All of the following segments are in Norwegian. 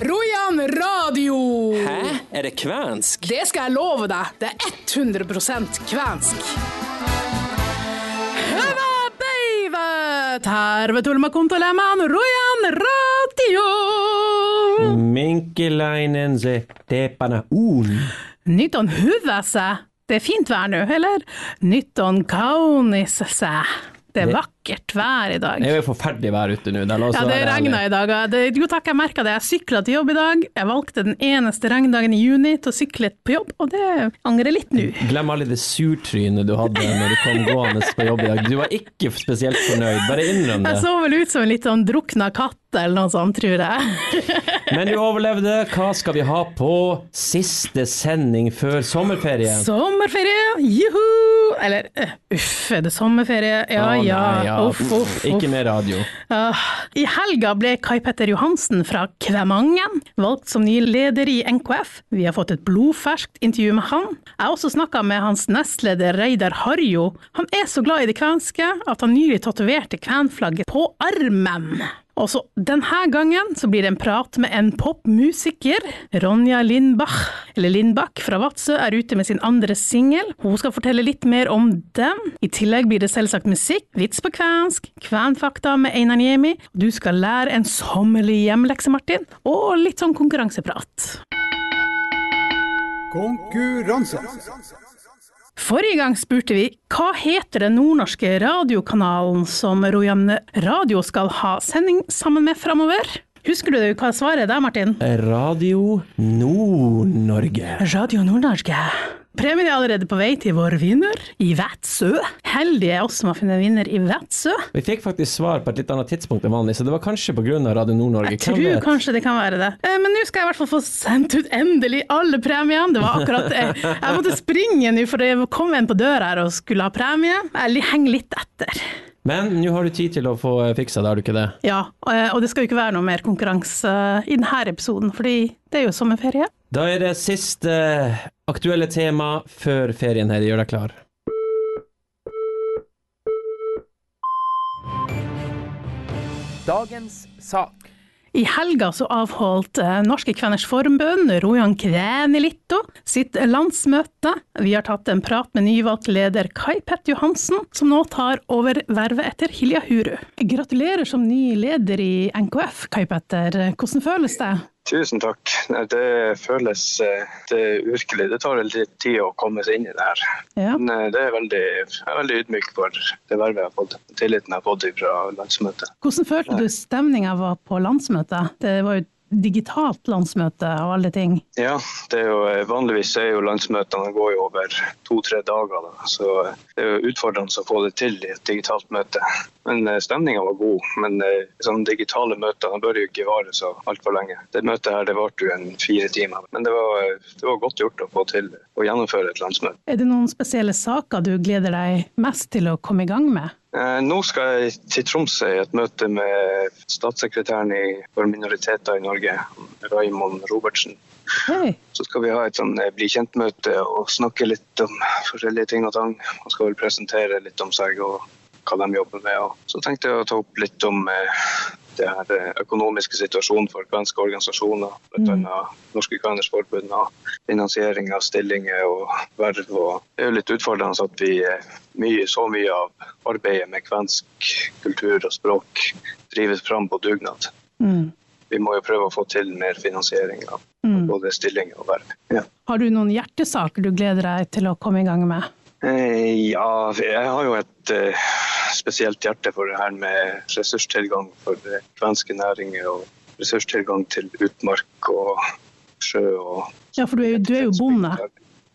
Rojan radio! Hæ? Er det kvensk? Det skal jeg love deg. Det er 100% Høva, baby! Terve tulma kuuntelemaan Rojan radio! Minkälainen se tepana un. Nyton huvese. Det er fint vær nå, eller? Nyton kaunis se. Det er vakkert vær i dag. Det er jo forferdelig vær ute nå. Ja, det regna i dag. Det, jo takk, jeg merka det. Jeg sykla til jobb i dag. Jeg valgte den eneste regndagen i juni til å sykle på jobb, og det angrer litt nå. Glem alle det surtrynet du hadde når du kom gående på jobb i dag. Du var ikke spesielt fornøyd, bare innrøm det. Jeg så vel ut som en litt sånn drukna katt eller noe sånt, tror jeg. Men du overlevde. Hva skal vi ha på siste sending før sommerferie? Sommerferie, juhu! Eller øh, uff, er det sommerferie? Ja Å, ja. ja. Uff, uff, Ikke mer radio. Uh, I helga ble Kai Petter Johansen fra Kvemangen valgt som ny leder i NKF. Vi har fått et blodferskt intervju med han. Jeg har også snakka med hans nestleder Reidar Harjo. Han er så glad i det kvenske at han nylig tatoverte kvenflagget på armen. Og så denne gangen så blir det en prat med en popmusiker. Ronja Lindbach, eller Lindbakk fra Vadsø, er ute med sin andre singel. Hun skal fortelle litt mer om den. I tillegg blir det selvsagt musikk, vits på kvensk, kvenfakta med Einar Niemi. Du skal lære en sommerlig hjemlekse, Martin, og litt sånn konkurranseprat. Konkurranse. Forrige gang spurte vi hva heter den nordnorske radiokanalen som Rojamne Radio skal ha sending sammen med framover? Husker du hva svaret er der, Martin? Radio Nord-Norge. Radio Nord-Norge. Premien er allerede på vei til vår vinner i Vætsø. Heldige er oss som har funnet en vinner i Vætsø. Vi fikk faktisk svar på et litt annet tidspunkt enn vanlig, så det var kanskje pga. Radio Nord-Norge. Jeg tror kanskje det kan være det. Eh, Men nå skal jeg i hvert fall få sendt ut endelig alle premiene. Det var akkurat det. Jeg måtte springe nå, for det kom en på døra her og skulle ha premie. Jeg henger litt etter. Men nå har du tid til å få fiksa det, har du ikke det? Ja, eh, og det skal jo ikke være noe mer konkurranse i denne episoden, fordi det er jo sommerferie. Da er det siste aktuelle tema før ferien her. Gjør deg klar. Dagens sak. I helga så avholdt eh, Norske Kveners Forbund, Rojan Kvenelitto, sitt landsmøte. Vi har tatt en prat med nyvalgt leder Kai Pett Johansen, som nå tar over vervet etter Hilja Huru. Gratulerer som ny leder i NKF, Kai Petter. Hvordan føles det? Tusen takk. Det føles eh, det er virkelig. Det tar litt tid å komme seg inn i det her. Ja. Men eh, det er veldig, jeg er veldig ydmyk for det vervet jeg har fått. Tilliten jeg har fått fra landsmøtet. Hvordan følte du stemninga var på landsmøtet? Det var jo digitalt landsmøte av alle ting. Ja, det er jo, eh, vanligvis er jo landsmøtene går jo over to-tre dager. Da. Så eh, det er jo utfordrende å få det til i et digitalt møte. Men stemninga var god. Men eh, sånne digitale møter bør jo ikke vare så altfor lenge. Det møtet her det varte jo en fire timer. Men det var, eh, det var godt gjort å få til å gjennomføre et landsmøte. Er det noen spesielle saker du gleder deg mest til å komme i gang med? Eh, Nå skal jeg til Tromsø i et møte med statssekretæren for minoriteter i Norge, Raymond Robertsen. Hei. Så skal vi ha et sånn eh, bli kjent-møte og snakke litt om forskjellige ting og tang. Han skal vel presentere litt om seg og hva de jobber med. Og så tenkte jeg å ta opp litt om eh, det her eh, økonomiske situasjonen for kvenske organisasjoner, bl.a. Norske Kveners Forbund, og finansiering av stillinger og verv. Og det er jo litt utfordrende at vi eh, mye, så mye av arbeidet med kvensk kultur og språk drives fram på dugnad. Mm. Vi må jo prøve å få til mer finansiering av Mm. både stillinger og verv. Ja. Har du noen hjertesaker du gleder deg til å komme i gang med? Eh, Ja, jeg har jo et spesielt hjerte for det her med ressurstilgang for kvenske næringer og ressurstilgang til utmark og sjø og Ja, for du er jo, du er jo bonde.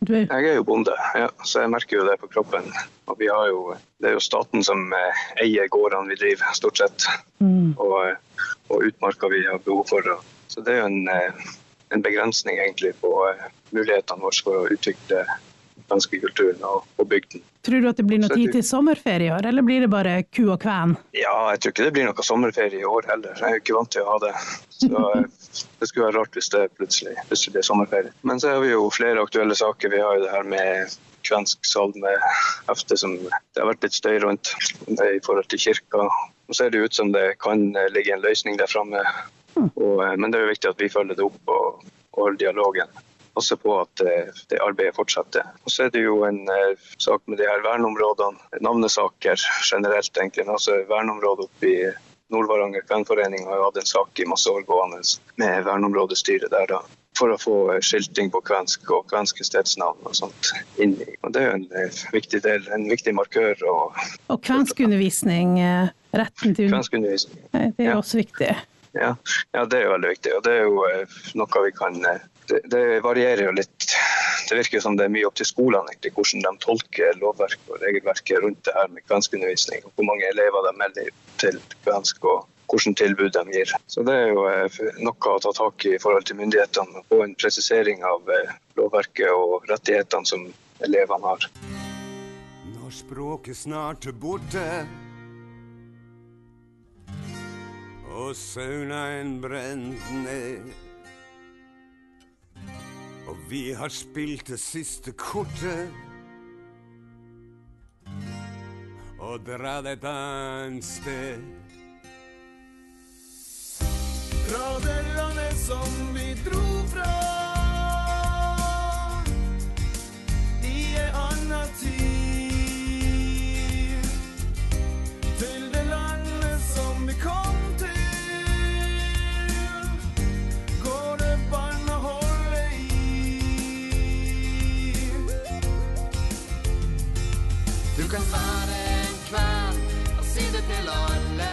Du er, Jeg er jo bonde, ja, så jeg merker jo det på kroppen. Og vi har jo, det er jo staten som eh, eier gårdene vi driver, stort sett. mm. Og, eh, og utmarka vi har behov for. Så det er jo en, eh, en begrensning egentlig på mulighetene våre for å utvikle den svenske kulturen og, og bygden. Tror du at det blir noe tid til sommerferie i år, eller blir det bare ku og kven? Ja, jeg tror ikke det blir noe sommerferie i år heller. Jeg er jo ikke vant til å ha det. Så eh, det skulle være rart hvis det plutselig, plutselig blir sommerferie. Men så har vi jo flere aktuelle saker. Vi har jo det her med kvensk salmehefte som det har vært litt støy rundt i forhold til kirka. Nå ser det ut som det kan eh, ligge en løsning der framme eh, men det er jo viktig at vi følger det opp og, og holder dialogen. Passe på at eh, det arbeidet fortsetter. Og så er det jo en eh, sak med de her verneområdene, navnesaker generelt egentlig. Men altså verneområdet oppe i Nord-Varanger kvenforening har jo hatt en sak i masse år gående med verneområdestyret der. da for å få skilting på kvensk og kvenske stedsnavn og sånt inni. Og det er jo en eh, viktig del, en viktig markør. Og, Og kvenskundervisning, retten til Kvenskundervisning. Det er Ja. også viktig. Ja. ja, det er jo veldig viktig. Og det er jo noe vi kan det, varierer jo litt. Det virker jo som det er mye opp til skolene egentlig, hvordan de tolker lovverket og regelverket rundt det her med kvenskundervisning. og Hvor mange elever de melder til kvensk og hvilket tilbud de gir. Så Det er jo eh, noe å ta tak i i forhold til myndighetene. Få en presisering av eh, lovverket og rettighetene som elevene har. Når språket snart er borte og saunaen brent ned. Og vi har spilt det siste kortet og dratt et annet sted. Fra det landet som vi dro fra i en annen tid. Du kan være en kven og si det til alle.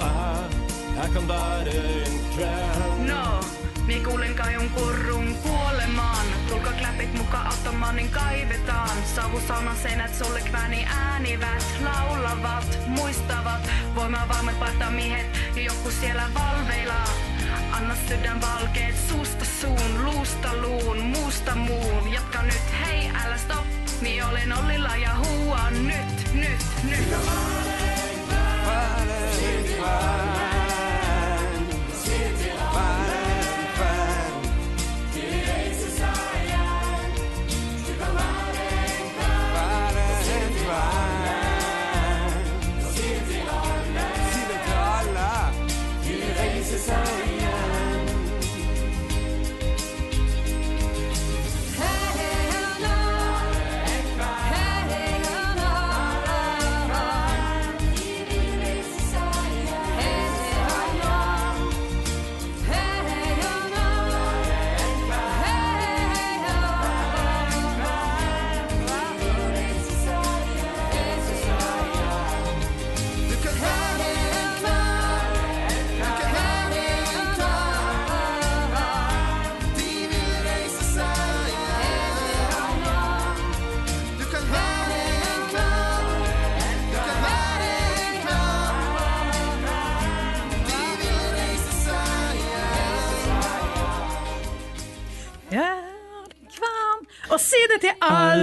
Jeg, jeg kan. No, mie kuulen kajun kurrun kuolemaan. Tulkaa kläpit muka automanin kaivetaan. Savusaunan seinät sulle kväni äänivät. Laulavat, muistavat. Voimavarmat partamiehet ja joku siellä valveilaa. Anna sydän valkeet suusta suun, luusta luun, muusta muun. Jatka nyt, hei älä stop. Mie olen Ollilla ja huuan nyt, nyt, nyt. Ja,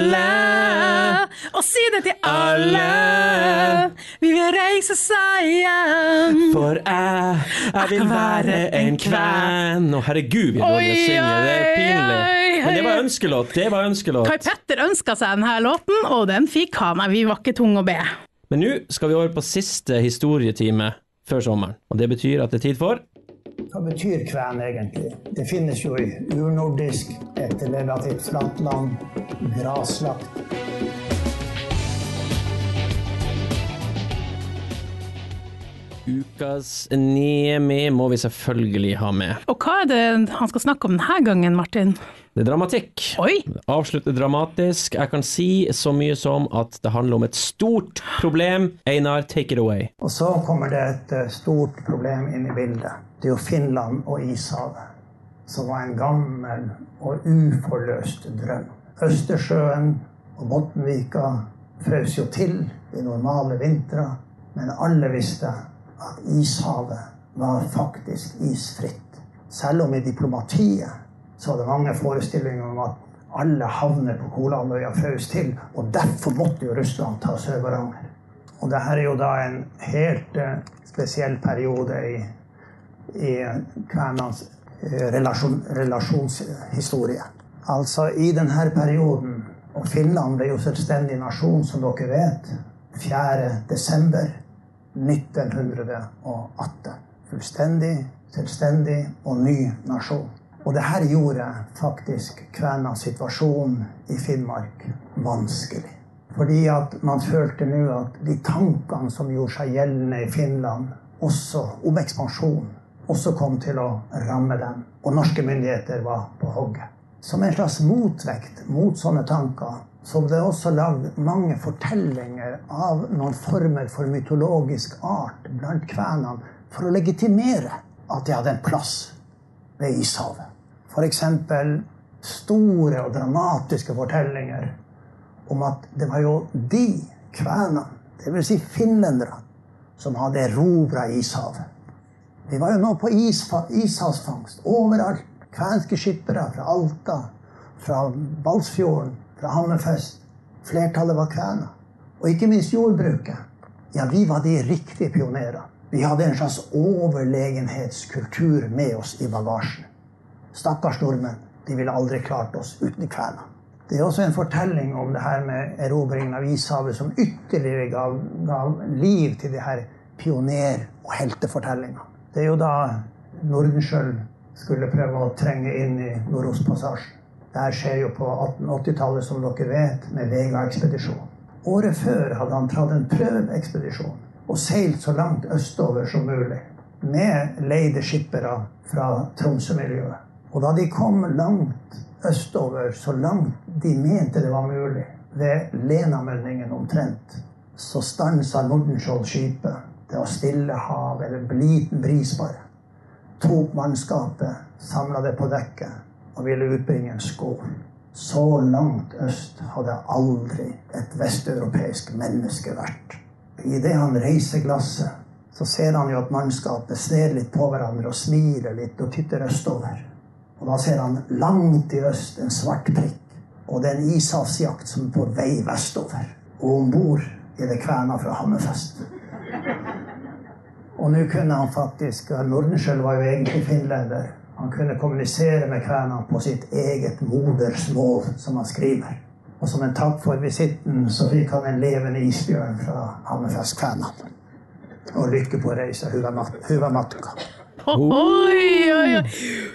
alle! Og si det til alle! Vi vil reise Zion. For jeg, jeg vil være en kven. Å, herregud, vi er dårlige å synge. Det er pinlig. Men det var ønskelåt. Det var ønskelåt. Kai. Petter ønska seg denne låten, og den fikk han. Vi var ikke tunge å be. Men nå skal vi over på siste historietime før sommeren. Og det betyr at det er tid for Hva betyr kven egentlig? Det finnes jo i urnordisk, et relativt flatt land, graslagt. Ukas Niemi må vi selvfølgelig ha med. Og hva er det han skal snakke om denne gangen, Martin? Det er dramatikk. Oi! Avslutte dramatisk. Jeg kan si så mye som at det handler om et stort problem. Einar, take it away. Og så kommer det et eh, stort problem inn i bildet. Det er jo Finland og Ishavet, som var en gammel og uforløst drøm. Østersjøen og Bottenvika frøs jo til i normale vintre, men alle visste at Ishavet var faktisk isfritt. Selv om i diplomatiet så var det mange forestillinger om at alle havner på Kolandøya frøs til, og derfor måtte jo Russland ta Sør-Varanger. Og det her er jo da en helt eh, spesiell periode i, i kvenenes eh, relasjon, relasjonshistorie. Altså i denne perioden, og Finland ble jo selvstendig nasjon, som dere vet, 4. desember 1918. Fullstendig, selvstendig og ny nasjon. Og det her gjorde faktisk kvenas situasjon i Finnmark vanskelig. Fordi at man følte nå at de tankene som gjorde seg gjeldende i Finland, også om ekspansjon, også kom til å ramme dem. Og norske myndigheter var på hogget. Som en slags motvekt mot sånne tanker, så det også lagd mange fortellinger av noen former for mytologisk art blant kvenene for å legitimere at de hadde en plass ved Ishavet. F.eks. store og dramatiske fortellinger om at det var jo de kvenene, dvs. Si finlenderne, som hadde erobra Ishavet. De var jo nå på ishavsfangst overalt. Kvenske skippere fra Alta, fra Balsfjorden, fra Hammerfest. Flertallet var kvener. Og ikke minst jordbruket. Ja, vi var de riktige pionerene. Vi hadde en slags overlegenhetskultur med oss i bagasjen. Stakkars nordmenn. De ville aldri klart oss uten kvener. Det er også en fortelling om det her med erobringen av Ishavet som ytterligere gav, gav liv til de her pioner- og heltefortellingene. Det er jo da Nordenskjöld skulle prøve å trenge inn i Nordostpassasjen. Det skjer jo på 1880-tallet, som dere vet, med Vega-ekspedisjonen. Året før hadde han tatt en prøveekspedisjon og seilt så langt østover som mulig med leide skippere fra Tromsø-miljøet. Og da de kom langt østover, så langt de mente det var mulig, ved Lenamønningen omtrent, så stansa Nordenskjold skipet. Det var stille hav, eller en liten bris bare. Tok mannskapet, samla det på dekket og ville utbringe en skål. Så langt øst hadde aldri et vesteuropeisk menneske vært. Idet han reiser glasset, så ser han jo at mannskapet ser litt på hverandre og smiler litt og titter østover. Og da ser han langt i øst en svart prikk. Og det er en ishavsjakt som er på vei vestover. Og om bord er det kverna fra Hammerfest. Og nå kunne han faktisk Nordenskjøld var jo egentlig finlender. Han kunne kommunisere med kvenene på sitt eget modersmål, som han skriver. Og som en takk for visitten så fikk han en levende isbjørn fra Hammerfestkvenene. Og lykke på reisa, hun Oi, oi, oi!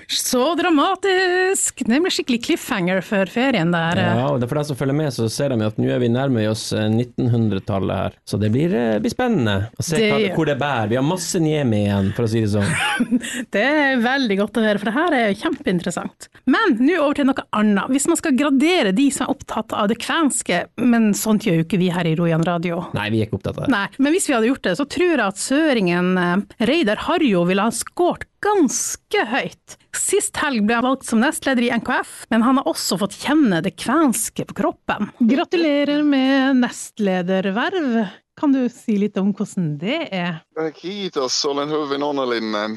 Så dramatisk! Det blir skikkelig cliffhanger for ferien der. Ja, og det er For deg som følger med, så ser de at nå er vi nærmer oss eh, 1900-tallet her. Så det blir, eh, blir spennende å se Det- hva, hvor det bærer. Vi har masse Niemi igjen, for å si det sånn. Det er veldig godt å høre, for det her er kjempeinteressant. Men nå over til noe annet. Hvis man skal gradere de som er opptatt av det kvenske, men sånt gjør jo ikke vi her i Rojan radio. Nei, vi er ikke opptatt av det. Nei, men hvis vi hadde gjort det, så tror jeg at søringen eh, Reidar Harjo ville ha skåret ganske høyt. Sist helg ble han valgt som nestleder i NKF, men han har også fått kjenne det kvenske på kroppen. Gratulerer med nestlederverv. Kan du si litt om hvordan det er? Kiitos, olen hyvin onnellinen.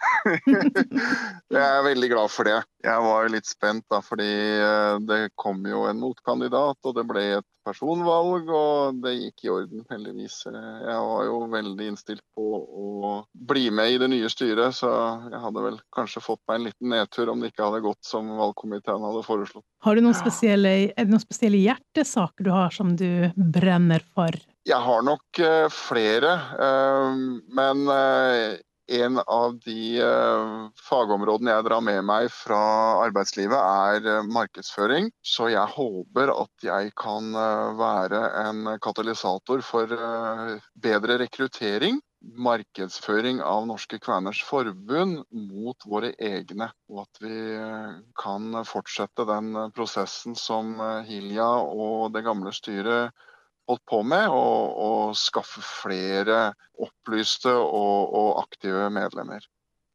Jeg er veldig glad for det. Jeg var litt spent da, fordi eh, det kom jo en motkandidat, og det ble et personvalg, og det gikk i orden, heldigvis. Eh, Jeg var jo veldig innstilt på å bli med i det nye styret, så jeg hadde vel kanskje fått meg en liten nedtur om det ikke hadde gått som valgkomiteen hadde foreslått. Har du noen spesielle, er det noen spesielle hjertesaker du har som du brenner for? Jeg har nok eh, flere, men en av de eh, fagområdene jeg drar med meg fra arbeidslivet er eh, markedsføring. Så jeg håper at jeg kan eh, være en katalysator for bedre rekruttering. Markedsføring av Norske Kveners Forbund mot våre egne. Og at vi kan fortsette den prosessen som Hilja og det gamle styret holdt på med, og, og skaffe flere opplyste og, og aktive medlemmer.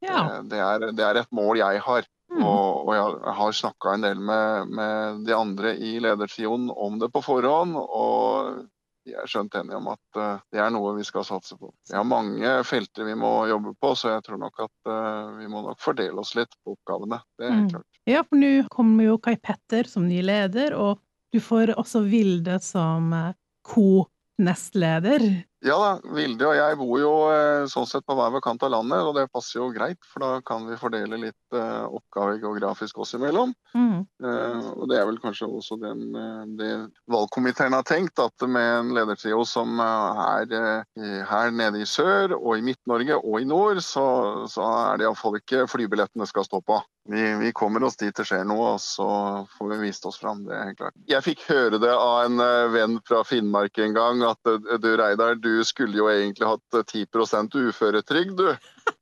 Ja. Det, det, er, det er et mål jeg har. Mm. Og, og jeg har snakka en del med, med de andre i ledertrioen om det på forhånd. Og vi er skjønt enige om at eh, det er noe vi skal satse på. Vi har mange felter vi må jobbe på, så jeg tror nok at eh, vi må nok fordele oss litt på oppgavene. Det er Mm. klart. Ja, for nå kommer jo Kai Petter som ny leder, og du får også Vilde som eh, co-nestleder. Ja da, Vilde og jeg bor jo eh, sånn sett på hver vår kant av landet, og det passer jo greit, for da kan vi fordele litt uh, oppgaver geografisk oss imellom. Mm. Uh, og det er vel kanskje også den, uh, det valgkomiteen har tenkt, at med en ledertrio som er her nede i sør og i Midt-Norge og i nord, så, så er det iallfall ikke flybillettene skal stå på. Vi, vi kommer oss dit det skjer noe, og så får vi vist oss fram. Det er helt klart. Jeg fikk høre det av en venn fra Finnmark en gang, at du Reidar, du skulle jo egentlig hatt eh, 10 uføretrygd, du.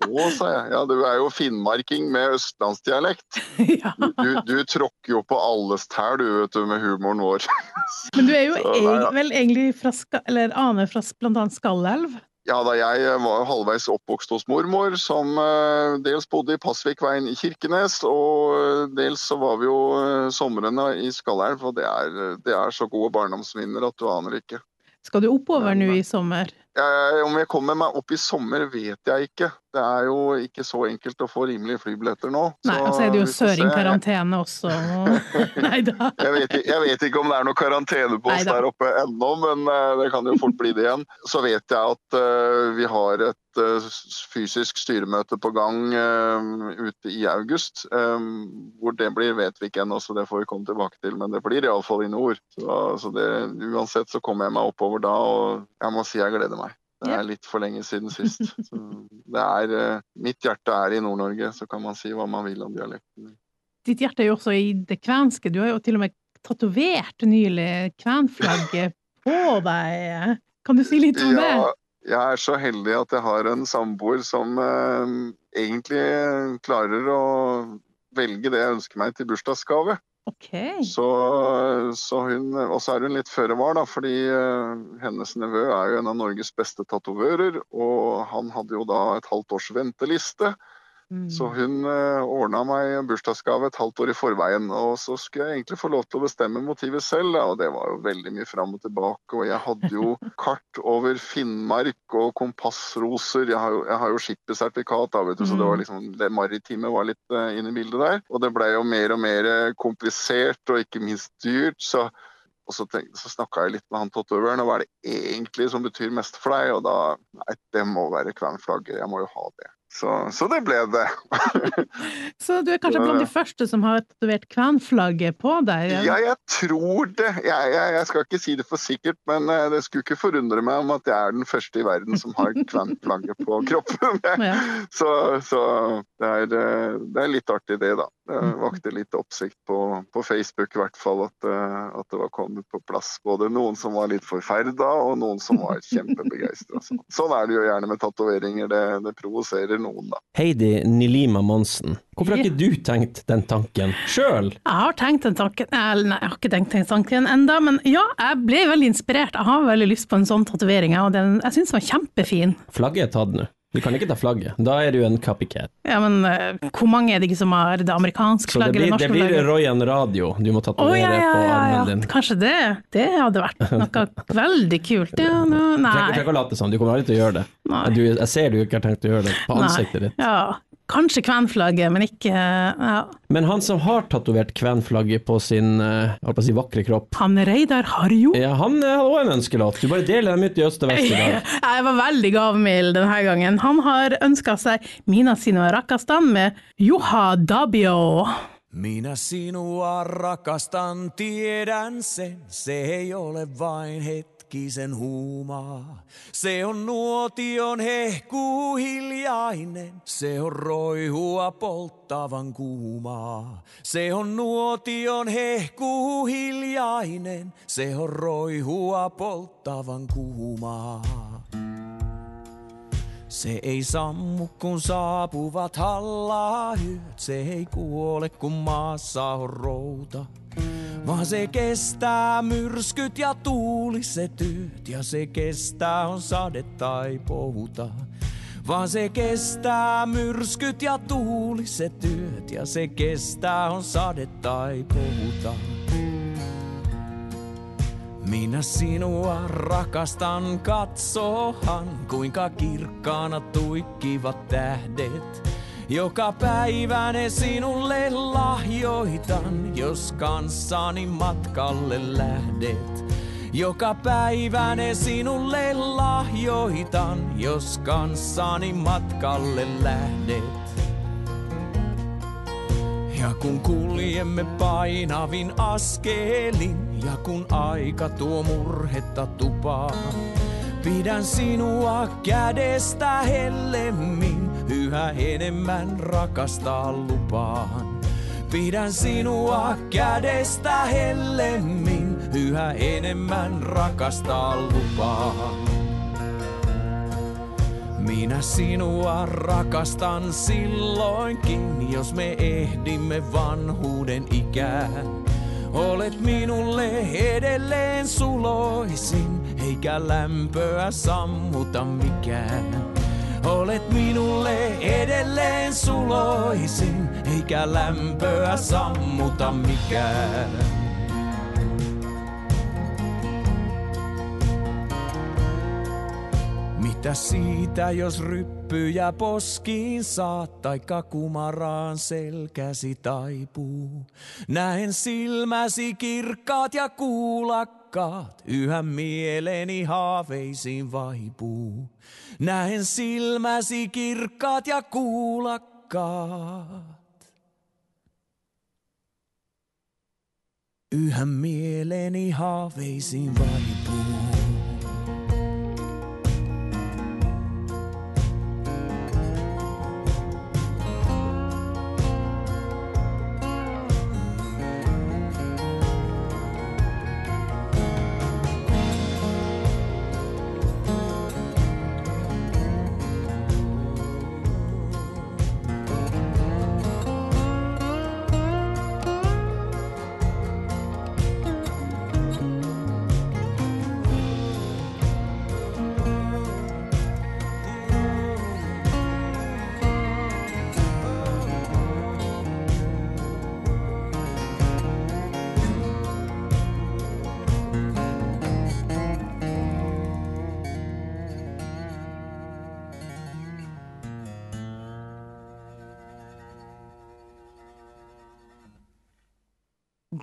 Å, sa jeg. Ja, du er jo finnmarking med østlandsdialekt. Du, Du, du tråkker jo på alles tær, du, vet du, med humoren vår. Men du er jo Så, ja. vel egentlig fra, eller aner fra bl.a. Skallelv? Ja, da jeg var jo halvveis oppvokst hos mormor, som eh, dels bodde i Pasvikveien i Kirkenes, og eh, dels så var vi jo eh, somrene i Skallelv, og det er, det er så gode barndomsminner at du aner ikke. Skal du oppover nå i sommer? Jeg, om jeg kommer meg opp i sommer, vet jeg ikke. Det er jo ikke så enkelt å få rimelige flybilletter nå. Nei, og så er det jo søring-karantene også. Nei da. Jeg vet, jeg vet ikke om det er noe karantene på oss Neida. der oppe ennå, men eh, det kan jo fort bli det igjen. Så vet jeg at uh, vi har et uh, fysisk styremøte på gang uh, ute i august. Um, hvor det blir, vet vi ikke ennå, så det får vi komme tilbake til. Men det blir iallfall i nord. Så, så det, uansett så kommer jeg meg oppover da, og jeg må si jeg gleder meg. Det er litt for lenge siden sist. Så det er, eh, mitt hjerte er i Nord-Norge, så kan man si hva man vil om dialekten. Ditt hjerte er jo også i det kvenske. Du har jo til og med tatovert nylig kvenflagget på deg. Kan du si litt om det? Ja, jeg er så heldig at jeg har en samboer som eh, egentlig klarer å velge det jeg ønsker meg til bursdagsgave. Ok. Så, så hun, og så er hun litt føre var, da, fordi eh, hennes nevø er jo en av Norges beste tatovører. Og han hadde jo da et halvt års venteliste. Mm. Så hun uh, ordna meg en bursdagsgave et halvt år i forveien. Og så skulle jeg egentlig få lov til å bestemme motivet selv, og det var jo veldig mye fram og tilbake. Og jeg hadde jo kart over Finnmark og kompassroser. Jeg har jo, jeg har jo skippersertifikat, du, så det var liksom, det maritime var litt uh, inne i bildet der. Og det ble jo mer og mer eh, komplisert, og ikke minst dyrt. så og så, tenk- så snakka jeg litt med han tatovøren, og hva er det egentlig som betyr mest for deg? Og da Nei, det må være kvernflagget. Jeg må jo ha det. Så, så det ble det. Så du er kanskje blant de første som har tatovert kvenflagget på deg? Ja, jeg tror det. Jeg, jeg, jeg skal ikke si det for sikkert, men eh, det skulle ikke forundre meg om at jeg er den første i verden som har kvenflagget på kroppen. Ja. Så, så det, er, eh, det er litt artig det, da. Det vakte litt oppsikt på, på Facebook i hvert fall at, eh, at det var kommet på plass. Både noen som var litt forferda, og noen som var kjempebegeistra. Sånn er det jo gjerne med tatoveringer. Det, det provoserer noen, da. Heidi Nilima Monsen, hvorfor har ikke du tenkt den tanken sjøl? Jeg har tenkt den tanken, eller nei, jeg har ikke tenkt den tanken enda, men ja, jeg ble veldig inspirert. Jeg har veldig lyst på en sånn tatovering, og den, jeg syns den var kjempefin. Flagget er tatt nå. Du kan ikke ta flagget. Da er du en copycat. Ja, men uh, hvor mange er det ikke som har det amerikanske flagget eller det blir flagget? Royan Radio du må tatovere oh, ja, ja, på ja, armen din. Kanskje det. Det hadde vært noe veldig kult. Ja, no, nei. trenger nei. ikke å late som, du kommer aldri til å gjøre det. Nei. Du, jeg ser du ikke har tenkt å gjøre det på Nei. ansiktet ditt. Ja, Kanskje kvenflagget, men ikke ja. Men han som har tatovert kvenflagget på sin eh, jeg på å si, vakre kropp, Han Reidar Harjo. ja, han eh, har òg en ønskelåt. Du bare deler dem ut i øst og vest i dag. Jeg var veldig gavmild denne gangen. Han har ønska seg Mina Sino Rakastan med Joha Dabio. Minä sinua rakastan, tiedän sen, se ei ole vain hetkisen huumaa. Se on nuotion hehkuu hiljainen, se on roihua polttavan kuumaa. Se on nuotion hehkuu hiljainen, se on roihua polttavan kuumaa. Se ei sammu kun saapuvat hallaahyöt, se ei kuole kun maassa on routa. Vaan se kestää myrskyt ja tuuliset yöt ja se kestää on sade tai pouta. Vaan se kestää myrskyt ja tuuliset yöt ja se kestää on sade tai pouta. Minä sinua rakastan, katsohan kuinka kirkkaana tuikkivat tähdet. Joka päivä ne sinulle lahjoitan, jos kanssani matkalle lähdet. Joka päivä ne sinulle lahjoitan, jos kanssani matkalle lähdet. Ja kun kuljemme painavin askelin, ja kun aika tuo murhetta tupaa, pidän sinua kädestä hellemmin, yhä enemmän rakastaa lupaan. Pidän sinua kädestä hellemmin, yhä enemmän rakastaa lupaan. Minä sinua rakastan silloinkin, jos me ehdimme vanhuuden ikään. Olet minulle edelleen suloisin, eikä lämpöä sammuta mikään. Olet minulle edelleen suloisin, eikä lämpöä sammuta mikään. Mitä siitä, jos ryppyjä poskiin saat, taikka kumaraan selkäsi taipuu? Näen silmäsi kirkkaat ja kuulakkaat, yhä mieleeni haaveisiin vaipuu. Näen silmäsi kirkkaat ja kuulakkaat. Yhä mieleeni haaveisiin vaipuu.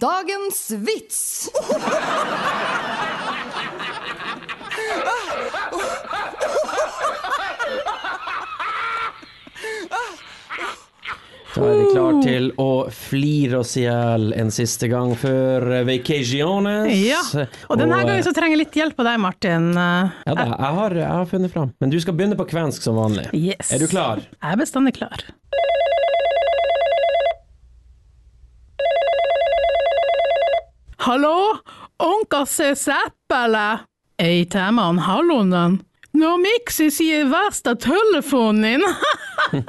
Dagens vits! Da er vi klar til å flire oss i hjel en siste gang før vacationes. Ja, og denne gangen så trenger jeg litt hjelp av deg, Martin. Ja da, jeg har, jeg har funnet fram. Men du skal begynne på kvensk som vanlig. Yes. Er du klar? Jeg er bestandig klar. Hallo, onka se säppälä? Ei han hallonen. Når miksi sier verste telefonen din.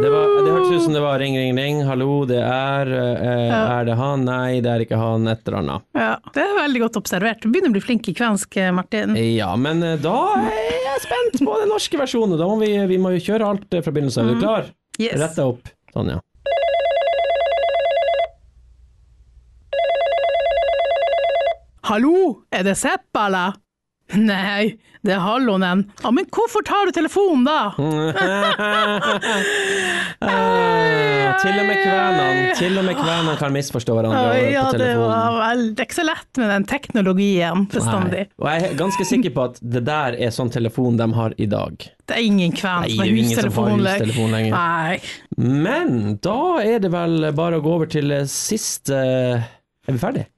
Det, var, det hørtes ut som det var ring, ring, ring. Hallo, det er eh, Ja. Er det han? Nei, det er ikke han. Et eller annet. ja, det er veldig godt observert. Du begynner å bli flink i kvensk, Martin. Ja, men eh, da er jeg spent på den norske versjonen. Da må vi, vi må kjøre alt eh, fra begynnelsen. Er du Mhm. klar? Yes. Rett deg opp. Sånn, Hallo, er det Sepp, eller? Nei, det er hallonen. Ja, men hvorfor tar du telefonen da? Ah, til og med kvenene Til og med kvenene kan misforstå hverandre Oi, ja, på det telefonen. var vel Det er ikke så lett med den teknologien bestandig. Og jeg er ganske sikker på at det der er sånn telefon de har i dag. Det er ingen kven som har hustelefon lenger. Nei. Men da er det vel bare å gå over til siste Er vi ferdige?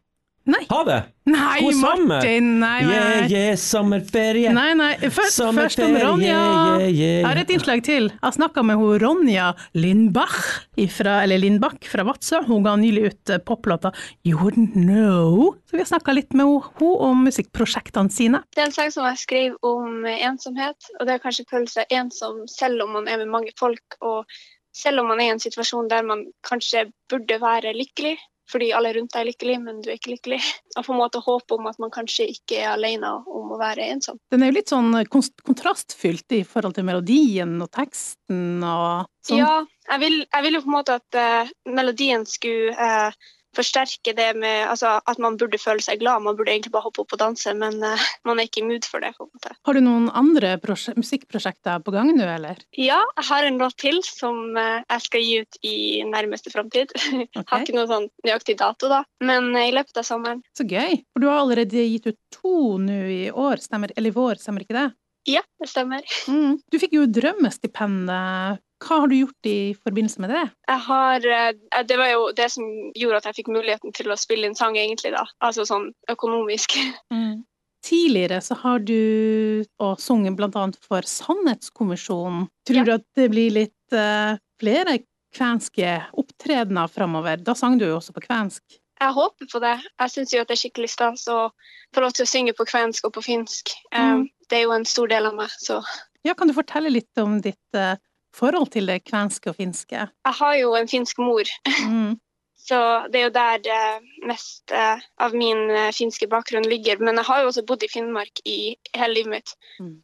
Nei. Ha det! Nei, God sommer! Martin, nei, nei. Yeah, yeah, sommerferie! Nei, nei, først, Sommerferie, først om Ronja. yeah, yeah. Jeg har et innslag til. Jeg snakka med hun Ronja Lindbach, ifra, eller Lindbakk fra Vadsø. Hun ga nylig ut eh, poplåta You Wouldn't Know. Så vi har snakka litt med henne hun om musikkprosjektene sine. Det er en sang som jeg skrev om ensomhet, og det er kanskje følelse av ensom selv om man er med mange folk, og selv om man er i en situasjon der man kanskje burde være lykkelig, fordi alle rundt deg er lykkelig, men du er ikke lykkelig. Og på en måte håp om at man kanskje ikke er alene om å være ensom. Den er jo litt sånn kontrastfylt i forhold til melodien og teksten og sånn. Ja, jeg vil, jeg vil jo på en måte at uh, melodien skulle eh, forsterke det med altså, at man burde føle seg glad. Man burde egentlig bare hoppe opp og danse, men uh, man er ikke i mood for det. på en måte. Har du noen andre musikkprosjekter på gang nå, eller? Ja, jeg har en låt til som uh, jeg skal gi ut i nærmeste framtid. Har ikke noe sånn nøyaktig dato, da, men uh, i løpet av sommeren. Så gøy. For du har allerede gitt ut to nå i år, stemmer, eller i vår, stemmer ikke det? Ja, det stemmer. Mm. Du fikk jo drømmestipendet. Hva har du gjort i forbindelse med det? Har, eh, det var jo det som gjorde at jeg fikk muligheten til å spille inn sang, egentlig, da. Altså sånn økonomisk. Tidligere så har du og sunget annet for Sannhetskommisjonen. Tror Ja. du at det blir litt uh, flere kvenske opptredener framover? Da sang du jo også på kvensk. Jeg håper på det. Jeg syns jo at det er skikkelig stas å få lov til å synge på kvensk og på finsk. Mm. Mm. Det er jo en stor del av meg, så Ja, kan du fortelle litt om ditt uh, forhold til det kvenske og finske? Jeg har jo en finsk mor. Mm. Så det er jo der det mest eh, av min eh, finske bakgrunn ligger. Men jeg har jo også bodd i Finnmark i hele livet mitt.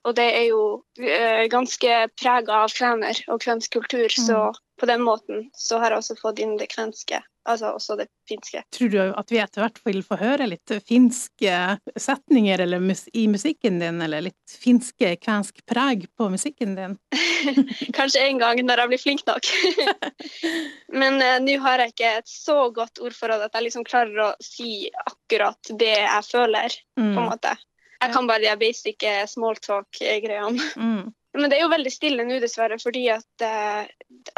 Og det er jo eh, ganske prega av kvener og kvensk kultur, så på den måten så har jeg også fått inn det kvenske. Altså også det finske. Tror du at vi etter hvert vil få høre litt finske setninger eller mus i musikken din, eller litt finske, kvensk preg på musikken din? Kanskje en gang når jeg blir flink nok. Men eh, nå har jeg ikke et så godt ordforråd at jeg liksom klarer å si akkurat det jeg føler, på en Mm. måte. Jeg kan bare de basic eh, smalltalk-greiene. Mm. Men det er jo veldig stille nå, dessverre, fordi at eh,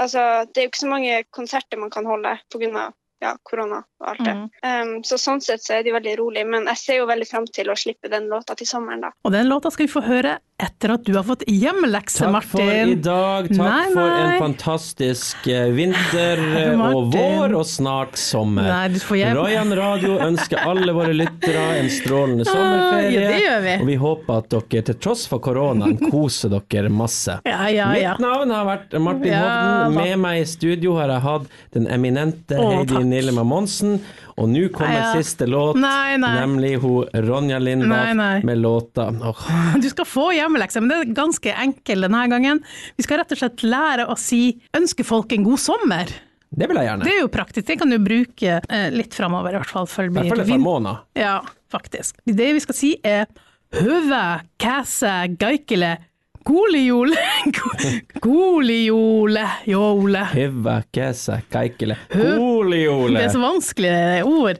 altså, det er jo ikke så mange konserter man kan holde pga. Ja, korona og alt det. Mm. Um, så sånn sett så er det jo veldig rolig, men jeg ser jo veldig fram til å slippe den låta til sommeren, da. Og den låta skal vi få høre etter at du har fått hjemmelekse, Takk Martin. for i dag. Takk Nei, for en fantastisk eh, vinter og vår, og snart sommer. Nei, du får hjem- Royan Radio ønsker alle våre lyttere en strålende sommerferie. ja, det gjør vi. Og vi håper at dere til tross for koronaen koser dere masse. Ja, ja, ja. Mitt navn har vært Martin Ja, Hovden. Med meg i studio har jeg hatt den eminente Å, Heidi takk. Mamonsen. Monsen. Og nå kommer Ja. siste låt, Nei, nei. nemlig hun Ronja Lindbakk Nei, med låta oh. Du skal få hjemmelekse, men det er ganske enkel denne gangen. Vi skal rett og slett lære å si 'ønsker folk en god sommer'. Det vil jeg gjerne. Det er jo praktisk, det kan du bruke eh, litt framover, i hvert fall. I hvert fall et par måneder. Ja, faktisk. Det vi skal si er høve, kæse, kuulijuule, kuuli kuulijuule, joule. Hyvä kesä kaikille. Kuuli kuulijuule. Det se uud? vanskliga ord.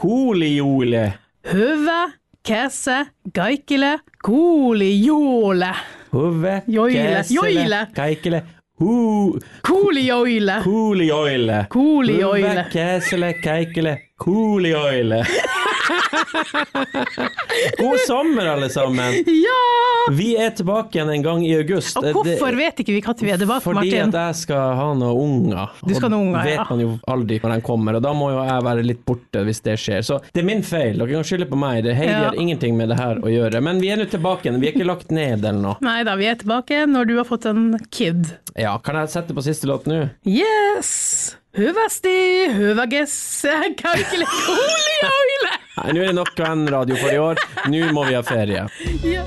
Kuulijuule. Hyvä kesä kaikille kuulijuule. Hyvä joile. kesä joile. kaikille Huu, kuulijoille. Kuulijoille. Kuulijoille. Hyvä kesä kaikille kuulijoille. God sommer, alle sammen. Ja! Vi er tilbake igjen en gang i august. Og hvorfor vet ikke vi når vi er tilbake, Fordi Martin? at jeg skal ha noen unger. Du skal ha noen unger, og vet man jo aldri når de kommer, og da må jo jeg være litt borte hvis det skjer. Så det er min feil, dere kan skylde på meg. Det Heidi Ja. har ingenting med det her å gjøre. Men vi er nå tilbake igjen, vi er ikke lagt ned eller noe. Nei da, vi er tilbake når du har fått en kid. Ja, kan jeg sette på siste låt nå? Yes! Hyvästi, hyväges, olje, kuulijoille! Nei, nå er det nok radio for i år. Nå må vi ha ferie. Ja.